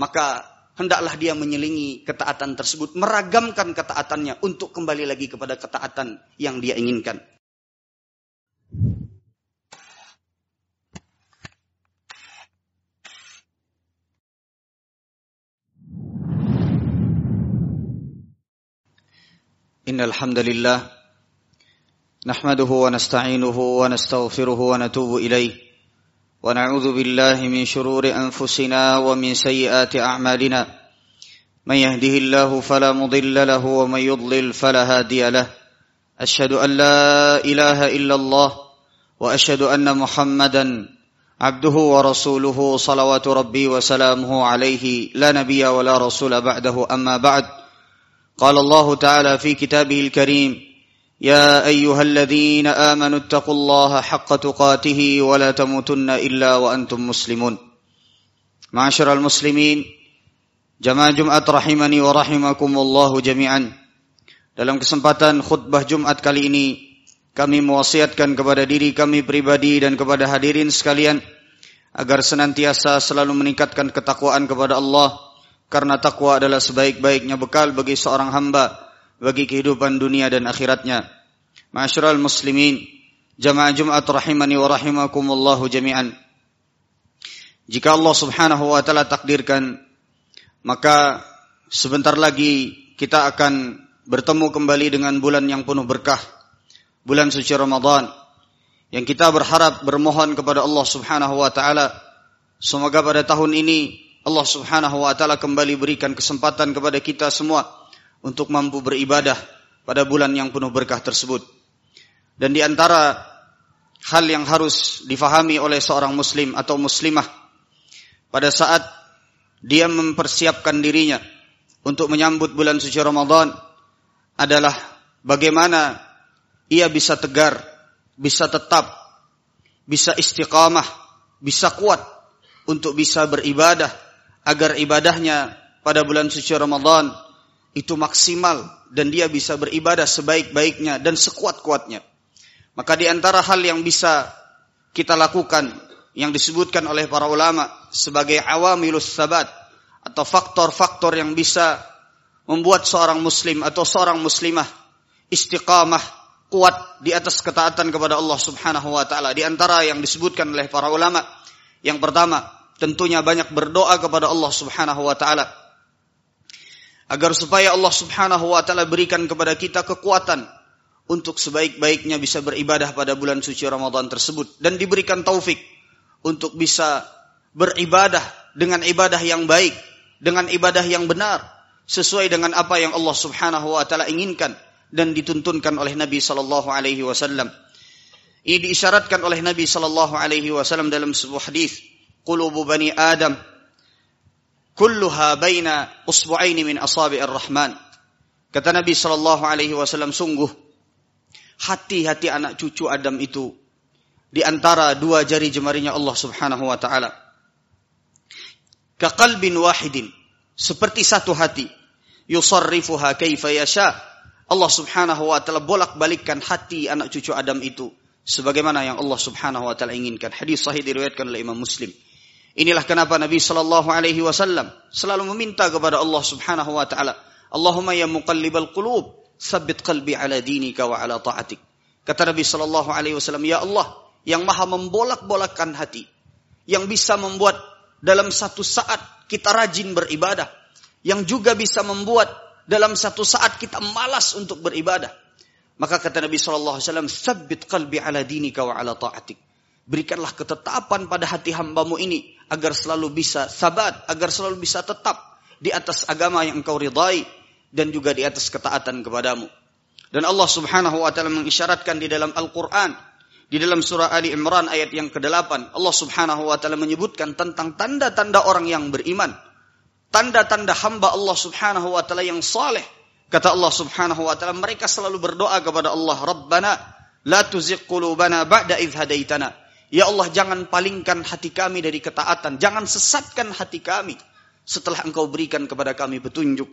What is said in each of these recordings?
maka hendaklah dia menyelingi ketaatan tersebut, meragamkan ketaatannya untuk kembali lagi kepada ketaatan yang dia inginkan. إن الحمد لله نحمده ونستعينه ونستغفره ونتوب إليه ونعوذ بالله من شرور أنفسنا ومن سيئات أعمالنا. من يهده الله فلا مضل له ومن يضلل فلا هادي له. أشهد أن لا إله إلا الله وأشهد أن محمدا عبده ورسوله صلوات ربي وسلامه عليه. لا نبي ولا رسول بعده أما بعد. قال الله تعالى في كتابه الكريم يا ايها الذين امنوا اتقوا الله حق تقاته ولا تموتن الا وانتم مسلمون معاشر المسلمين jamaah Jumat rahimani wa rahimakumullahu jami'an dalam kesempatan khutbah Jumat kali ini kami mewasiatkan kepada diri kami pribadi dan kepada hadirin sekalian agar senantiasa selalu meningkatkan ketakwaan kepada Allah karena takwa adalah sebaik-baiknya bekal bagi seorang hamba bagi kehidupan dunia dan akhiratnya. Ma'asyiral muslimin, jamaah Jumat rahimani wa rahimakumullahu jami'an. Jika Allah Subhanahu wa taala takdirkan, maka sebentar lagi kita akan bertemu kembali dengan bulan yang penuh berkah, bulan suci Ramadan. Yang kita berharap bermohon kepada Allah Subhanahu wa taala semoga pada tahun ini Allah Subhanahu wa taala kembali berikan kesempatan kepada kita semua untuk mampu beribadah pada bulan yang penuh berkah tersebut. Dan di antara hal yang harus difahami oleh seorang muslim atau muslimah pada saat dia mempersiapkan dirinya untuk menyambut bulan suci Ramadan adalah bagaimana ia bisa tegar, bisa tetap, bisa istiqamah, bisa kuat untuk bisa beribadah agar ibadahnya pada bulan suci Ramadan itu maksimal dan dia bisa beribadah sebaik-baiknya dan sekuat-kuatnya. Maka di antara hal yang bisa kita lakukan yang disebutkan oleh para ulama sebagai awamilus sabat atau faktor-faktor yang bisa membuat seorang muslim atau seorang muslimah istiqamah kuat di atas ketaatan kepada Allah Subhanahu wa taala di antara yang disebutkan oleh para ulama yang pertama tentunya banyak berdoa kepada Allah Subhanahu wa taala agar supaya Allah Subhanahu wa taala berikan kepada kita kekuatan untuk sebaik-baiknya bisa beribadah pada bulan suci Ramadan tersebut dan diberikan taufik untuk bisa beribadah dengan ibadah yang baik, dengan ibadah yang benar sesuai dengan apa yang Allah Subhanahu wa taala inginkan dan dituntunkan oleh Nabi sallallahu alaihi wasallam. Ini diisyaratkan oleh Nabi sallallahu alaihi wasallam dalam sebuah hadis qulubu bani Adam kulluha baina usbu'aini min asabi'ir rahman. Kata Nabi sallallahu alaihi wasallam sungguh hati-hati anak cucu Adam itu di antara dua jari jemarinya Allah Subhanahu wa taala. Kaqalbin wahidin seperti satu hati yusarrifuha kaifa yasha. Allah Subhanahu wa taala bolak-balikkan hati anak cucu Adam itu sebagaimana yang Allah Subhanahu wa taala inginkan. Hadis sahih diriwayatkan oleh Imam Muslim. Inilah kenapa Nabi sallallahu alaihi wasallam selalu meminta kepada Allah Subhanahu wa taala, Allahumma ya muqallibal qulub, tsabbit qalbi ala dinika wa ala ta'atik. Kata Nabi sallallahu alaihi wasallam, ya Allah yang maha membolak-bolakkan hati, yang bisa membuat dalam satu saat kita rajin beribadah, yang juga bisa membuat dalam satu saat kita malas untuk beribadah. Maka kata Nabi sallallahu alaihi wasallam, tsabbit qalbi ala dinika wa ala ta'atik. Berikanlah ketetapan pada hati hambamu ini agar selalu bisa sabat, agar selalu bisa tetap di atas agama yang engkau ridai dan juga di atas ketaatan kepadamu. Dan Allah Subhanahu wa taala mengisyaratkan di dalam Al-Qur'an di dalam surah Ali Imran ayat yang ke-8 Allah Subhanahu wa taala menyebutkan tentang tanda-tanda orang yang beriman. Tanda-tanda hamba Allah Subhanahu wa taala yang saleh. Kata Allah Subhanahu wa taala mereka selalu berdoa kepada Allah, "Rabbana la tuzigh qulubana ba'da idh hadaitana." Ya Allah jangan palingkan hati kami dari ketaatan. Jangan sesatkan hati kami. Setelah engkau berikan kepada kami petunjuk.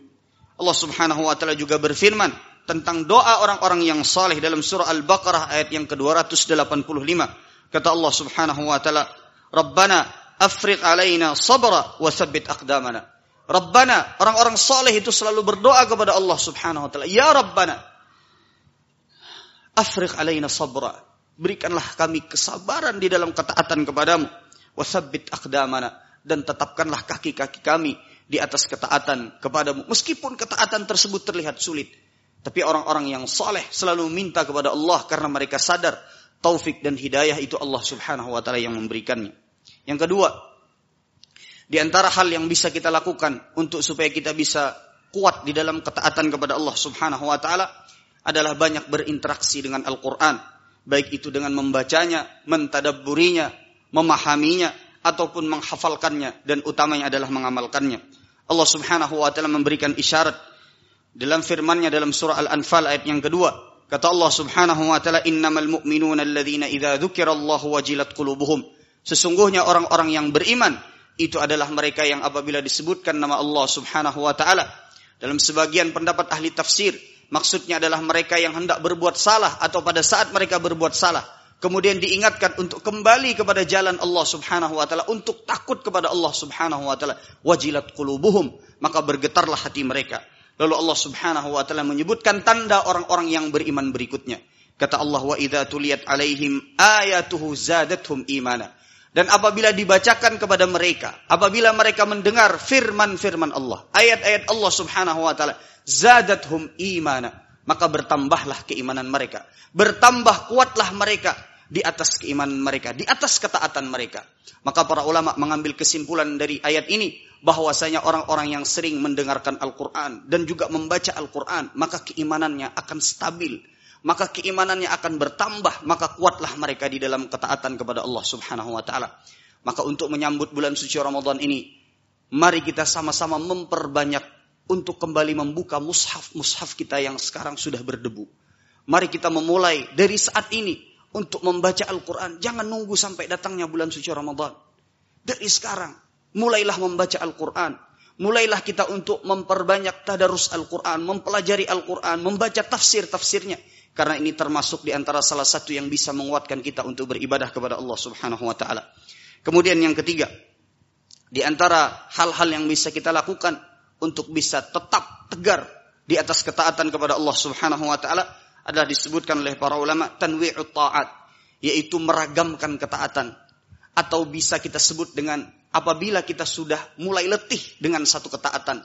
Allah subhanahu wa ta'ala juga berfirman. Tentang doa orang-orang yang saleh dalam surah Al-Baqarah ayat yang ke-285. Kata Allah subhanahu wa ta'ala. Rabbana afriq alaina sabra wa sabbit aqdamana. Rabbana, orang-orang soleh itu selalu berdoa kepada Allah subhanahu wa ta'ala. Ya Rabbana, afriq alaina sabra. Berikanlah kami kesabaran di dalam ketaatan kepadamu. Wasabbit akdamana. Dan tetapkanlah kaki-kaki kami di atas ketaatan kepadamu. Meskipun ketaatan tersebut terlihat sulit. Tapi orang-orang yang soleh selalu minta kepada Allah karena mereka sadar taufik dan hidayah itu Allah subhanahu wa ta'ala yang memberikannya. Yang kedua, di antara hal yang bisa kita lakukan untuk supaya kita bisa kuat di dalam ketaatan kepada Allah Subhanahu wa taala adalah banyak berinteraksi dengan Al-Qur'an, baik itu dengan membacanya, mentadabburinya, memahaminya ataupun menghafalkannya dan utamanya adalah mengamalkannya. Allah Subhanahu wa taala memberikan isyarat dalam firman-Nya dalam surah Al-Anfal ayat yang kedua. Kata Allah Subhanahu wa taala, "Innamal mu'minuna alladzina idza dzukirallahu wajilat qulubuhum." Sesungguhnya orang-orang yang beriman itu adalah mereka yang apabila disebutkan nama Allah Subhanahu wa taala dalam sebagian pendapat ahli tafsir maksudnya adalah mereka yang hendak berbuat salah atau pada saat mereka berbuat salah kemudian diingatkan untuk kembali kepada jalan Allah Subhanahu wa taala untuk takut kepada Allah Subhanahu wa taala. Wajilat qulubuhum maka bergetarlah hati mereka. Lalu Allah Subhanahu wa taala menyebutkan tanda orang-orang yang beriman berikutnya. Kata Allah wa idza tuliyat alaihim ayatuhu zadatuhum imana dan apabila dibacakan kepada mereka, apabila mereka mendengar firman-firman Allah, ayat-ayat Allah Subhanahu wa taala, zadathum imana, maka bertambahlah keimanan mereka. Bertambah kuatlah mereka di atas keimanan mereka, di atas ketaatan mereka. Maka para ulama mengambil kesimpulan dari ayat ini bahwasanya orang-orang yang sering mendengarkan Al-Qur'an dan juga membaca Al-Qur'an, maka keimanannya akan stabil maka keimanannya akan bertambah, maka kuatlah mereka di dalam ketaatan kepada Allah Subhanahu wa taala. Maka untuk menyambut bulan suci Ramadan ini, mari kita sama-sama memperbanyak untuk kembali membuka mushaf-mushaf kita yang sekarang sudah berdebu. Mari kita memulai dari saat ini untuk membaca Al-Quran. Jangan nunggu sampai datangnya bulan suci Ramadan. Dari sekarang, mulailah membaca Al-Quran. Mulailah kita untuk memperbanyak tadarus Al-Quran, mempelajari Al-Quran, membaca tafsir-tafsirnya karena ini termasuk di antara salah satu yang bisa menguatkan kita untuk beribadah kepada Allah Subhanahu wa taala. Kemudian yang ketiga, di antara hal-hal yang bisa kita lakukan untuk bisa tetap tegar di atas ketaatan kepada Allah Subhanahu wa taala adalah disebutkan oleh para ulama tanwi'ut ta'at, yaitu meragamkan ketaatan atau bisa kita sebut dengan apabila kita sudah mulai letih dengan satu ketaatan,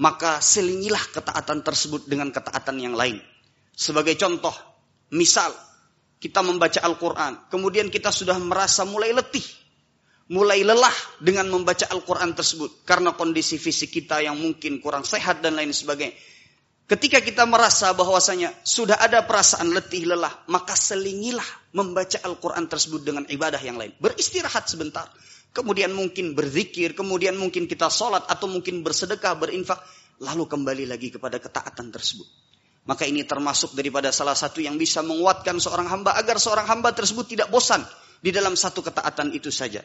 maka selingilah ketaatan tersebut dengan ketaatan yang lain. Sebagai contoh, misal kita membaca Al-Quran, kemudian kita sudah merasa mulai letih, mulai lelah dengan membaca Al-Quran tersebut karena kondisi fisik kita yang mungkin kurang sehat dan lain sebagainya. Ketika kita merasa bahwasanya sudah ada perasaan letih lelah, maka selingilah membaca Al-Quran tersebut dengan ibadah yang lain. Beristirahat sebentar. Kemudian mungkin berzikir, kemudian mungkin kita sholat atau mungkin bersedekah, berinfak. Lalu kembali lagi kepada ketaatan tersebut. Maka ini termasuk daripada salah satu yang bisa menguatkan seorang hamba agar seorang hamba tersebut tidak bosan di dalam satu ketaatan itu saja.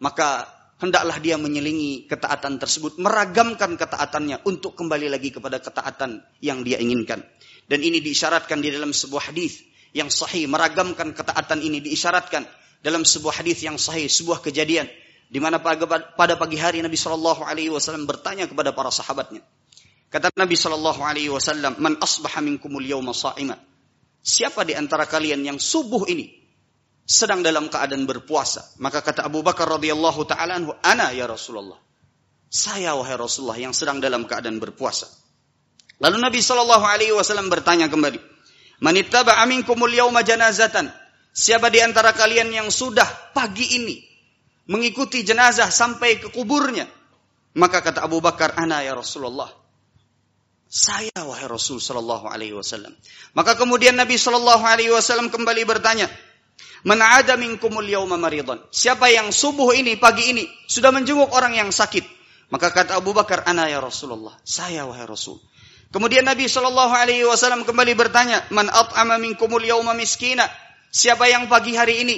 Maka hendaklah dia menyelingi ketaatan tersebut, meragamkan ketaatannya untuk kembali lagi kepada ketaatan yang dia inginkan. Dan ini diisyaratkan di dalam sebuah hadis yang sahih, meragamkan ketaatan ini diisyaratkan dalam sebuah hadis yang sahih, sebuah kejadian di mana pada pagi hari Nabi Shallallahu Alaihi Wasallam bertanya kepada para sahabatnya, Kata Nabi Shallallahu Alaihi Wasallam, "Man asbaha minkumul yawma sa'ima." Siapa di antara kalian yang subuh ini sedang dalam keadaan berpuasa? Maka kata Abu Bakar radhiyallahu taala anhu, "Ana ya Rasulullah." Saya wahai Rasulullah yang sedang dalam keadaan berpuasa. Lalu Nabi Shallallahu alaihi wasallam bertanya kembali, "Man ittaba'a minkumul janazatan?" Siapa di antara kalian yang sudah pagi ini mengikuti jenazah sampai ke kuburnya? Maka kata Abu Bakar, "Ana ya Rasulullah." Saya wahai Rasul sallallahu alaihi wasallam. Maka kemudian Nabi sallallahu alaihi wasallam kembali bertanya, "Man ada minkumul yauma maridan?" Siapa yang subuh ini pagi ini sudah menjenguk orang yang sakit? Maka kata Abu Bakar, "Ana ya Rasulullah." Saya wahai Rasul. Kemudian Nabi sallallahu alaihi wasallam kembali bertanya, "Man at'ama minkumul yauma miskina?" Siapa yang pagi hari ini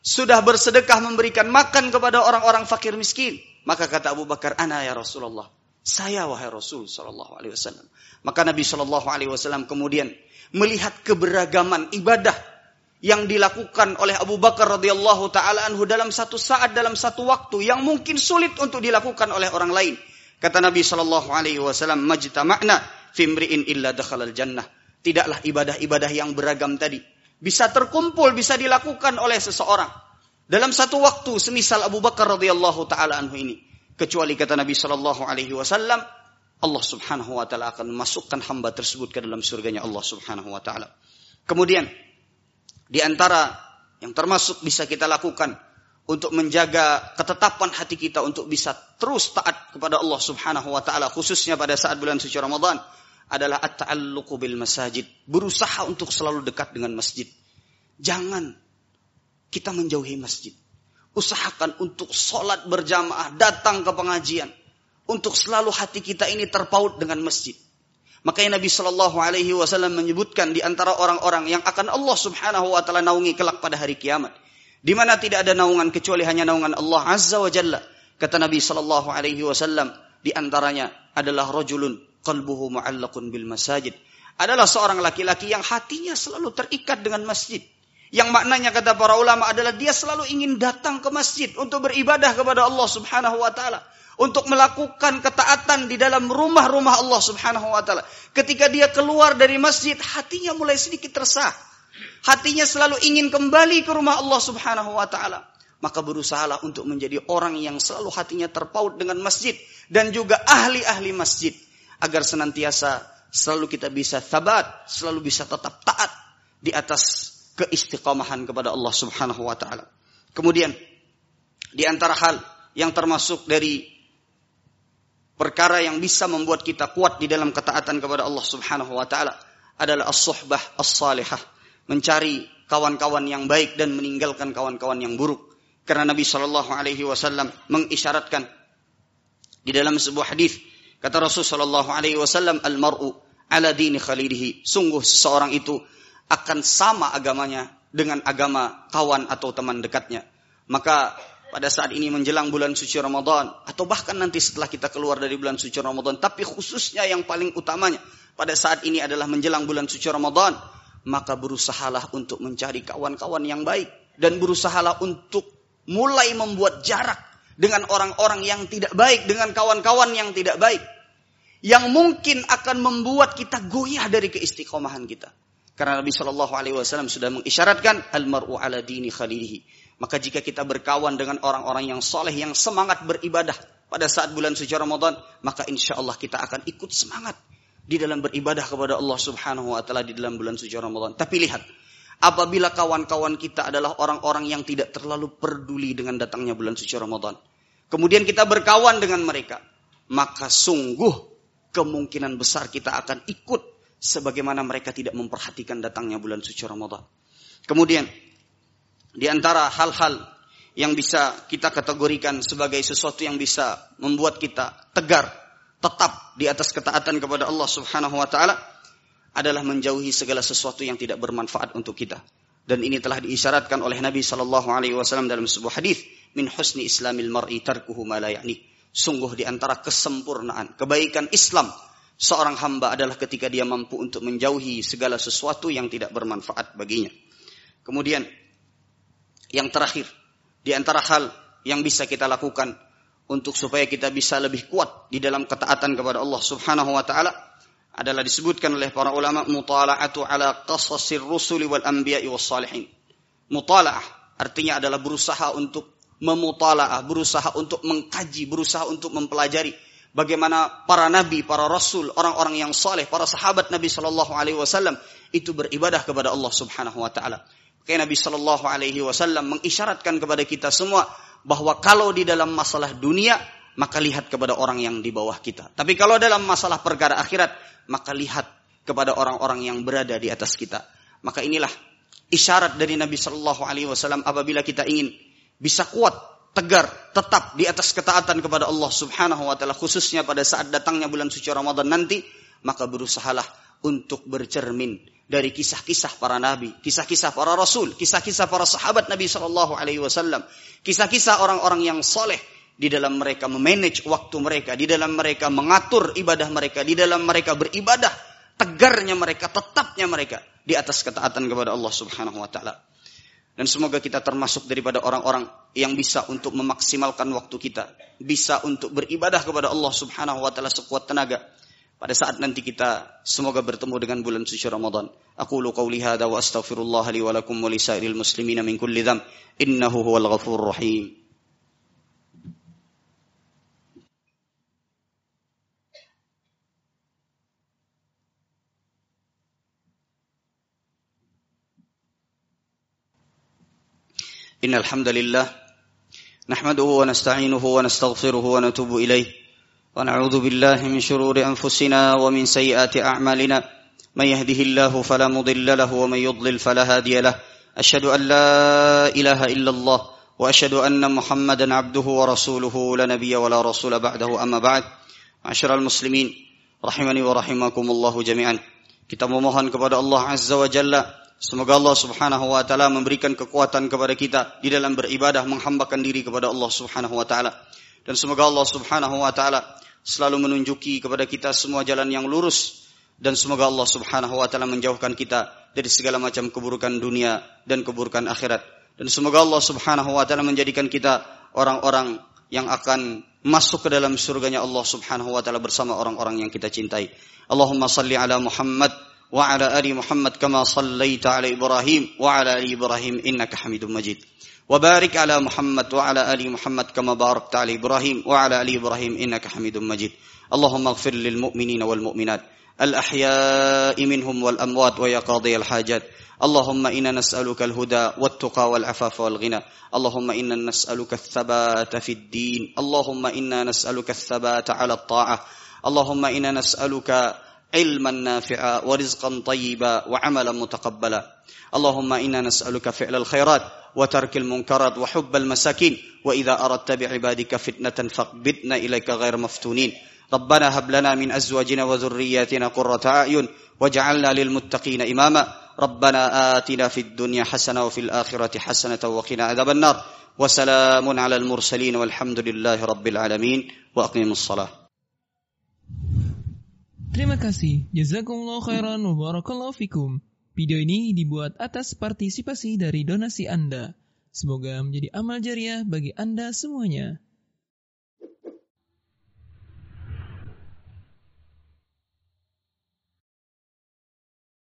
sudah bersedekah memberikan makan kepada orang-orang fakir miskin? Maka kata Abu Bakar, "Ana ya Rasulullah." Saya wahai Rasul Shallallahu Alaihi Wasallam. Maka Nabi Shallallahu Alaihi Wasallam kemudian melihat keberagaman ibadah yang dilakukan oleh Abu Bakar radhiyallahu taala anhu dalam satu saat dalam satu waktu yang mungkin sulit untuk dilakukan oleh orang lain. Kata Nabi Shallallahu Alaihi Wasallam, makna fimriin illa dakhalal jannah. Tidaklah ibadah-ibadah yang beragam tadi bisa terkumpul, bisa dilakukan oleh seseorang dalam satu waktu semisal Abu Bakar radhiyallahu taala anhu ini. Kecuali kata Nabi Shallallahu alaihi wasallam, Allah Subhanahu wa taala akan memasukkan hamba tersebut ke dalam surganya Allah Subhanahu wa taala. Kemudian di antara yang termasuk bisa kita lakukan untuk menjaga ketetapan hati kita untuk bisa terus taat kepada Allah Subhanahu wa taala khususnya pada saat bulan suci Ramadan adalah at-ta'alluqu bil masajid, berusaha untuk selalu dekat dengan masjid. Jangan kita menjauhi masjid. Usahakan untuk sholat berjamaah, datang ke pengajian. Untuk selalu hati kita ini terpaut dengan masjid. Makanya Nabi Shallallahu Alaihi Wasallam menyebutkan di antara orang-orang yang akan Allah Subhanahu Wa Taala naungi kelak pada hari kiamat, di mana tidak ada naungan kecuali hanya naungan Allah Azza wa Jalla. Kata Nabi Shallallahu Alaihi Wasallam, di antaranya adalah rojulun qalbuhu mu'allaqun bil masajid. Adalah seorang laki-laki yang hatinya selalu terikat dengan masjid. Yang maknanya kata para ulama adalah dia selalu ingin datang ke masjid untuk beribadah kepada Allah Subhanahu wa taala, untuk melakukan ketaatan di dalam rumah-rumah Allah Subhanahu wa taala. Ketika dia keluar dari masjid, hatinya mulai sedikit resah. Hatinya selalu ingin kembali ke rumah Allah Subhanahu wa taala. Maka berusahalah untuk menjadi orang yang selalu hatinya terpaut dengan masjid dan juga ahli-ahli masjid agar senantiasa selalu kita bisa tabat, selalu bisa tetap taat di atas keistiqomahan kepada Allah Subhanahu wa taala. Kemudian di antara hal yang termasuk dari perkara yang bisa membuat kita kuat di dalam ketaatan kepada Allah Subhanahu wa taala adalah as-suhbah as-salihah, mencari kawan-kawan yang baik dan meninggalkan kawan-kawan yang buruk. Karena Nabi Shallallahu alaihi wasallam mengisyaratkan di dalam sebuah hadis Kata Rasul Shallallahu Alaihi Wasallam, almaru ala dini khalilihi. Sungguh seseorang itu akan sama agamanya dengan agama kawan atau teman dekatnya. Maka pada saat ini menjelang bulan suci Ramadan atau bahkan nanti setelah kita keluar dari bulan suci Ramadan, tapi khususnya yang paling utamanya pada saat ini adalah menjelang bulan suci Ramadan, maka berusahalah untuk mencari kawan-kawan yang baik dan berusahalah untuk mulai membuat jarak dengan orang-orang yang tidak baik, dengan kawan-kawan yang tidak baik. Yang mungkin akan membuat kita goyah dari keistiqomahan kita. Karena Nabi Shallallahu Alaihi Wasallam sudah mengisyaratkan almaru ala dini khalilihi. Maka jika kita berkawan dengan orang-orang yang soleh, yang semangat beribadah pada saat bulan suci Ramadan, maka insya Allah kita akan ikut semangat di dalam beribadah kepada Allah Subhanahu Wa Taala di dalam bulan suci Ramadan. Tapi lihat, apabila kawan-kawan kita adalah orang-orang yang tidak terlalu peduli dengan datangnya bulan suci Ramadan, kemudian kita berkawan dengan mereka, maka sungguh kemungkinan besar kita akan ikut sebagaimana mereka tidak memperhatikan datangnya bulan suci Ramadan. Kemudian di antara hal-hal yang bisa kita kategorikan sebagai sesuatu yang bisa membuat kita tegar, tetap di atas ketaatan kepada Allah Subhanahu wa taala adalah menjauhi segala sesuatu yang tidak bermanfaat untuk kita. Dan ini telah diisyaratkan oleh Nabi sallallahu alaihi wasallam dalam sebuah hadis min husni islamil mar'i tarkuhu ma la. Sungguh di antara kesempurnaan kebaikan Islam seorang hamba adalah ketika dia mampu untuk menjauhi segala sesuatu yang tidak bermanfaat baginya. Kemudian yang terakhir di antara hal yang bisa kita lakukan untuk supaya kita bisa lebih kuat di dalam ketaatan kepada Allah Subhanahu wa taala adalah disebutkan oleh para ulama mutala'atu ala qasasir rusuli wal anbiya'i was salihin. Mutala'ah artinya adalah berusaha untuk memutalaah, berusaha untuk mengkaji, berusaha untuk mempelajari bagaimana para nabi, para rasul, orang-orang yang saleh, para sahabat Nabi Shallallahu Alaihi Wasallam itu beribadah kepada Allah Subhanahu Wa Taala. Kayak Nabi Shallallahu Alaihi Wasallam mengisyaratkan kepada kita semua bahwa kalau di dalam masalah dunia maka lihat kepada orang yang di bawah kita. Tapi kalau dalam masalah perkara akhirat maka lihat kepada orang-orang yang berada di atas kita. Maka inilah isyarat dari Nabi Shallallahu Alaihi Wasallam apabila kita ingin bisa kuat, tegar, tetap di atas ketaatan kepada Allah Subhanahu wa taala khususnya pada saat datangnya bulan suci Ramadan nanti, maka berusahalah untuk bercermin dari kisah-kisah para nabi, kisah-kisah para rasul, kisah-kisah para sahabat Nabi Shallallahu alaihi wasallam, kisah-kisah orang-orang yang soleh di dalam mereka memanage waktu mereka, di dalam mereka mengatur ibadah mereka, di dalam mereka beribadah, tegarnya mereka, tetapnya mereka di atas ketaatan kepada Allah Subhanahu wa taala. Dan semoga kita termasuk daripada orang-orang yang bisa untuk memaksimalkan waktu kita. Bisa untuk beribadah kepada Allah subhanahu wa ta'ala sekuat tenaga. Pada saat nanti kita semoga bertemu dengan bulan suci Ramadan. Aku lu qawli hadha wa astaghfirullah li wa muslimina min kulli dham. Innahu huwal ghafur rahim. إن الحمد لله نحمده ونستعينه ونستغفره ونتوب إليه ونعوذ بالله من شرور أنفسنا ومن سيئات أعمالنا. من يهده الله فلا مضل له ومن يضلل فلا هادي له. أشهد أن لا إله إلا الله وأشهد أن محمدا عبده ورسوله. لا نبي ولا رسول بعده. أما بعد معاشر المسلمين رحمني ورحمكم الله جميعا. Kita memohon kepada Azza wa Jalla Semoga Allah Subhanahu wa taala memberikan kekuatan kepada kita di dalam beribadah menghambakan diri kepada Allah Subhanahu wa taala. Dan semoga Allah Subhanahu wa taala selalu menunjuki kepada kita semua jalan yang lurus dan semoga Allah Subhanahu wa taala menjauhkan kita dari segala macam keburukan dunia dan keburukan akhirat. Dan semoga Allah Subhanahu wa taala menjadikan kita orang-orang yang akan masuk ke dalam surganya Allah Subhanahu wa taala bersama orang-orang yang kita cintai. Allahumma salli ala Muhammad وعلى آل محمد كما صليت على إبراهيم وعلى آل إبراهيم إنك حميد مجيد. وبارك على محمد وعلى آل محمد كما باركت على إبراهيم وعلى آل إبراهيم إنك حميد مجيد. اللهم اغفر للمؤمنين والمؤمنات الأحياء منهم والأموات ويا قاضي الحاجات. اللهم إنا نسألك الهدى والتقى والعفاف والغنى. اللهم إنا نسألك الثبات في الدين. اللهم إنا نسألك الثبات على الطاعة. اللهم إنا نسألك علما نافعا ورزقا طيبا وعملا متقبلا. اللهم إنا نسألك فعل الخيرات وترك المنكرات وحب المساكين. وإذا أردت بعبادك فتنة فاقبضنا إليك غير مفتونين. ربنا هب لنا من أزواجنا وذرياتنا قرة أعين واجعلنا للمتقين إماما. ربنا آتنا في الدنيا حسنة وفي الآخرة حسنة وقنا عذاب النار. وسلام على المرسلين والحمد لله رب العالمين. وأقيموا الصلاة. Terima kasih. Jazakumullah khairan wa barakallahu fikum. Video ini dibuat atas partisipasi dari donasi Anda. Semoga menjadi amal jariah bagi Anda semuanya.